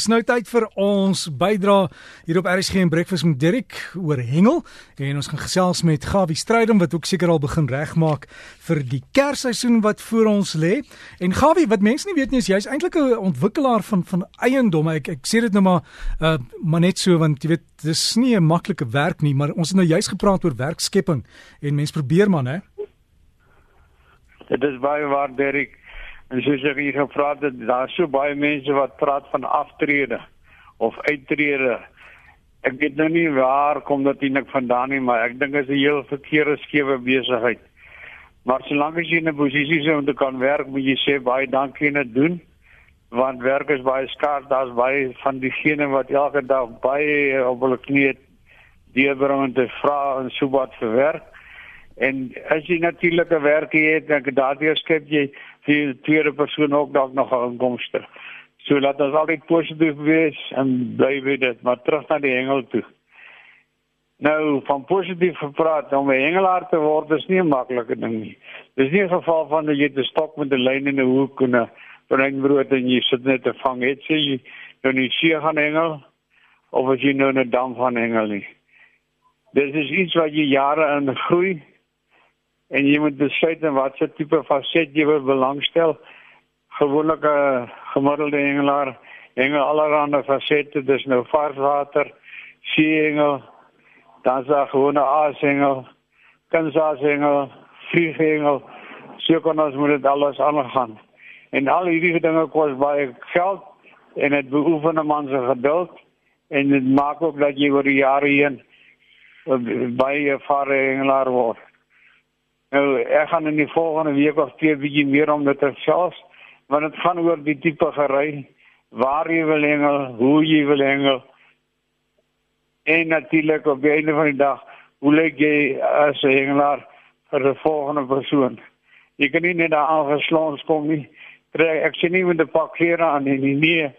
Dis nou tyd vir ons bydra hier op RSG en Breakfast met Dirk oor hengel en ons gaan gesels met Gawie Strydom wat ook seker al begin regmaak vir die kersseisoen wat voor ons lê. En Gawie, wat mense nie weet nie is jy's eintlik 'n ontwikkelaar van van eiendomme. Ek ek sê dit nou maar uh maar net so want jy weet dis nie 'n maklike werk nie, maar ons het nou juist gepraat oor werkskepping en mense probeer maar, hè. Dit is baie waar Dirk En soos ek hier gevra het, daar's so baie mense wat praat van aftrede of uittrede. Ek weet nou nie waar kom dit eintlik vandaan nie, maar ek dink dit is 'n heel verkeerde skewe besigheid. Maar solank as jy in 'n posisie is om te kan werk, moet jy sê baie dankie en dit doen. Want werk is baie skaars, daar's baie van diegene wat elke dag baie op hulle knieë deurbring en te vra en so wat vir werk. En as jy natuurlike werk het, dan daardie skep jy die tweede persoon ook dalk nog 'n inkomste. So laat ons altyd positief wees en bly by dit, maar terug na die hengel toe. Nou van positief gepraat, om 'n hengelaar te word is nie 'n maklike ding nie. Dis nie 'n geval van dat jy 'n stok met 'n lyn in 'n hoek en 'n breinbrood en jy sit net te vang. Het jy nou nie see gaan hengel of as jy nou 'n dam van hengel nie. Dis is iets wat jy jare in groei en jy moet besluit in watter tipe faset jy wil belangstel. Gewoonlik 'n gemiddelde hengelaar hengel allerlei fasette, dis nou varswater, seehengel, dan daar gewone aashengel, kansaashengel, vlieghengel. So kan ons moet dit alles aangaan. En al hierdie dinge kos baie geld en dit beoefen 'n man se geduld en dit maak ook dat jy oor die jare heen baie ervare hengelaar word. Nou ek gaan in die volgende week of twee bietjie meer om dit te sels, want dit gaan oor die tipe gery, waar jy wil hengel, hoe jy wil hengel. En natuurlik op die einde van die dag, hoe lyk jy as 'n hengelaar vir 'n volgende persoon? Jy kan nie net daar aangesloons kom nie. Trek ek sien nie met 'n pak klere aan nie, nie,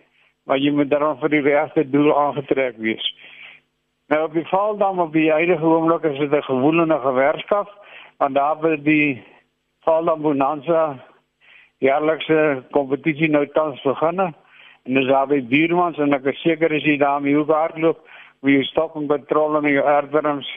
maar jy moet dan vir die regte doel aangetrek wees. Nou op die val dan op die huidige oomblik is dit 'n gewone gewerkskap want daar wil die Falda Bonanza jaarlikse kompetisie nou tans begin en dis daar by Buurmans en ek is seker as jy daarmee hoe hardloop wie jy stop en patrol en jou erfwerms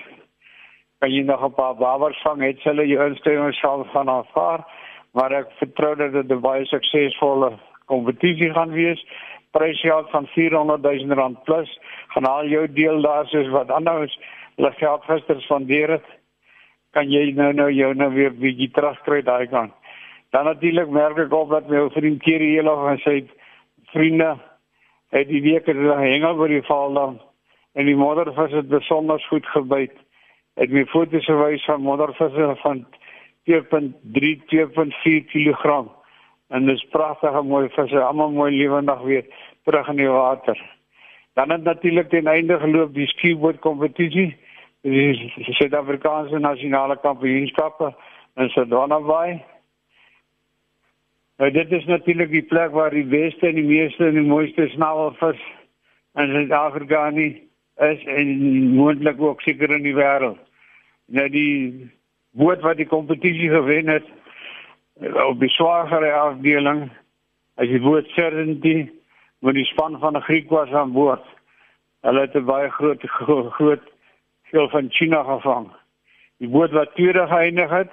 kan jy nog 'n paar babers vang het hulle jou instelling sal van afvaar maar ek vertrou dat dit 'n baie suksesvolle kompetisie gaan wees prysgeld van 400 000 rand plus gaan al jou deel daar soos wat anders hulle geld gister spandeer het kan jy nou nou jou nou weer bietjie terugkry daai kant. Dan natuurlik merk ek op dat my ou vriend Kerry nog en sy vriende het die week het hulle hengel oor die val dan en die moddervis het besonder goed gebyt. Het my foto's gewys van moddervisse van 2.3 2.4 kg. En dis pragtige mooi visse, almal mooi lewendig weer terug in die water. Dan het natuurlik ten einde geloop die skieboot kompetisie die Suid-Afrikaanse nasionale kampioenskappe in Sedona-Bay. Nou dit is natuurlik die plek waar die beste en die meeste en die mooiste snavelvis in Suid-Afrika nie is en moontlik ook seker in die wêreld. Nou die boot wat die kompetisie gewen het op die swagere afdeling as die boot Serenity met die span van 'n Griek was aan boord. Hulle het 'n baie groot groot veel van China gevang. Die boot wat tweede geëindig het,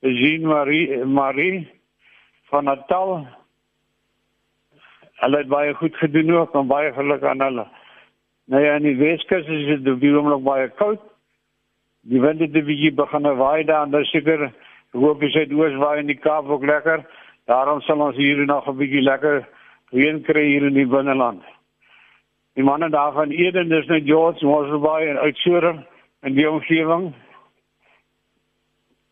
is Jean Marie Marie van Natal. Hulle het baie goed gedoen ook en baie geluk aan hulle. Nou ja, in die Weskus is dit op die oomblik baie koud. Die wind het bietjie begin waai daar en dan seker hoop jy dit oos waai in die Kaap ook lekker. Daarom sal ons hier nog 'n bietjie lekker reën kry hier in die binneland. Die manne daar van Eden, dis net George Mosselbaai en Oudtshoorn in die omgewing.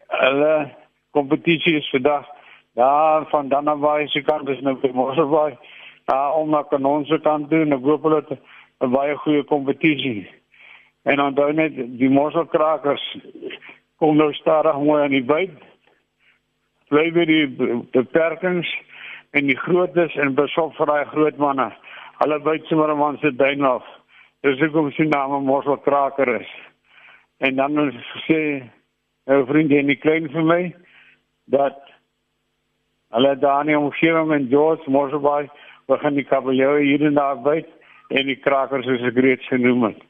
Hulle kompetisie is vandag daar van Dannabaai se kant is nou by Mosselbaai. Daar om na Kanonse kant toe en ek hoop hulle het 'n baie goeie kompetisie. En onthou net die Mosselkrakers kom nou stadig mooi aan die byt. Bly by die beperkings en die grootes en besop vir daai groot manne. Hulle byt sommer man se duin af. Dis hoekom sy naam Mosselkraker is. En dan sê 'n vriend in die klein vir my dat hulle daar in die omgewing in George Mosselbaai begin die kabeljou hier en daar byt en die krakers soos ek reeds genoem het.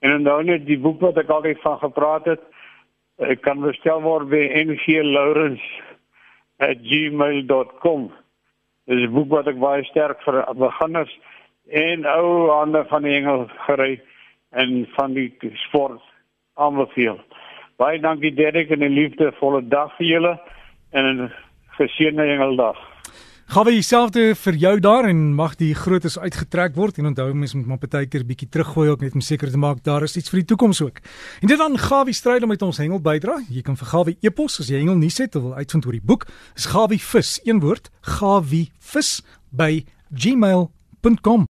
En nou net die boek wat ek altyd van gepraat het, kan bestel word by nglaurens@gmail.com. Dis 'n boek wat ek baie sterk vir beginners en ou hande van die engel gery en van die sport aanbeveel. Baie dankie Derek en 'n liefdevolle dag vir julle en 'n geseënde engeldag. Gaan we dieselfde vir jou daar en mag die grootes uitgetrek word en onthou mens moet maar partykeer bietjie teruggooi ook net om seker te maak daar is iets vir die toekoms ook. En dit dan Gawie stryd om met ons hengel bydra. Jy kan vir Gawie e-pos as jy hengel nie het of wil uitvind oor die boek. Is Gawie vis een woord, Gawie vis by gmail.com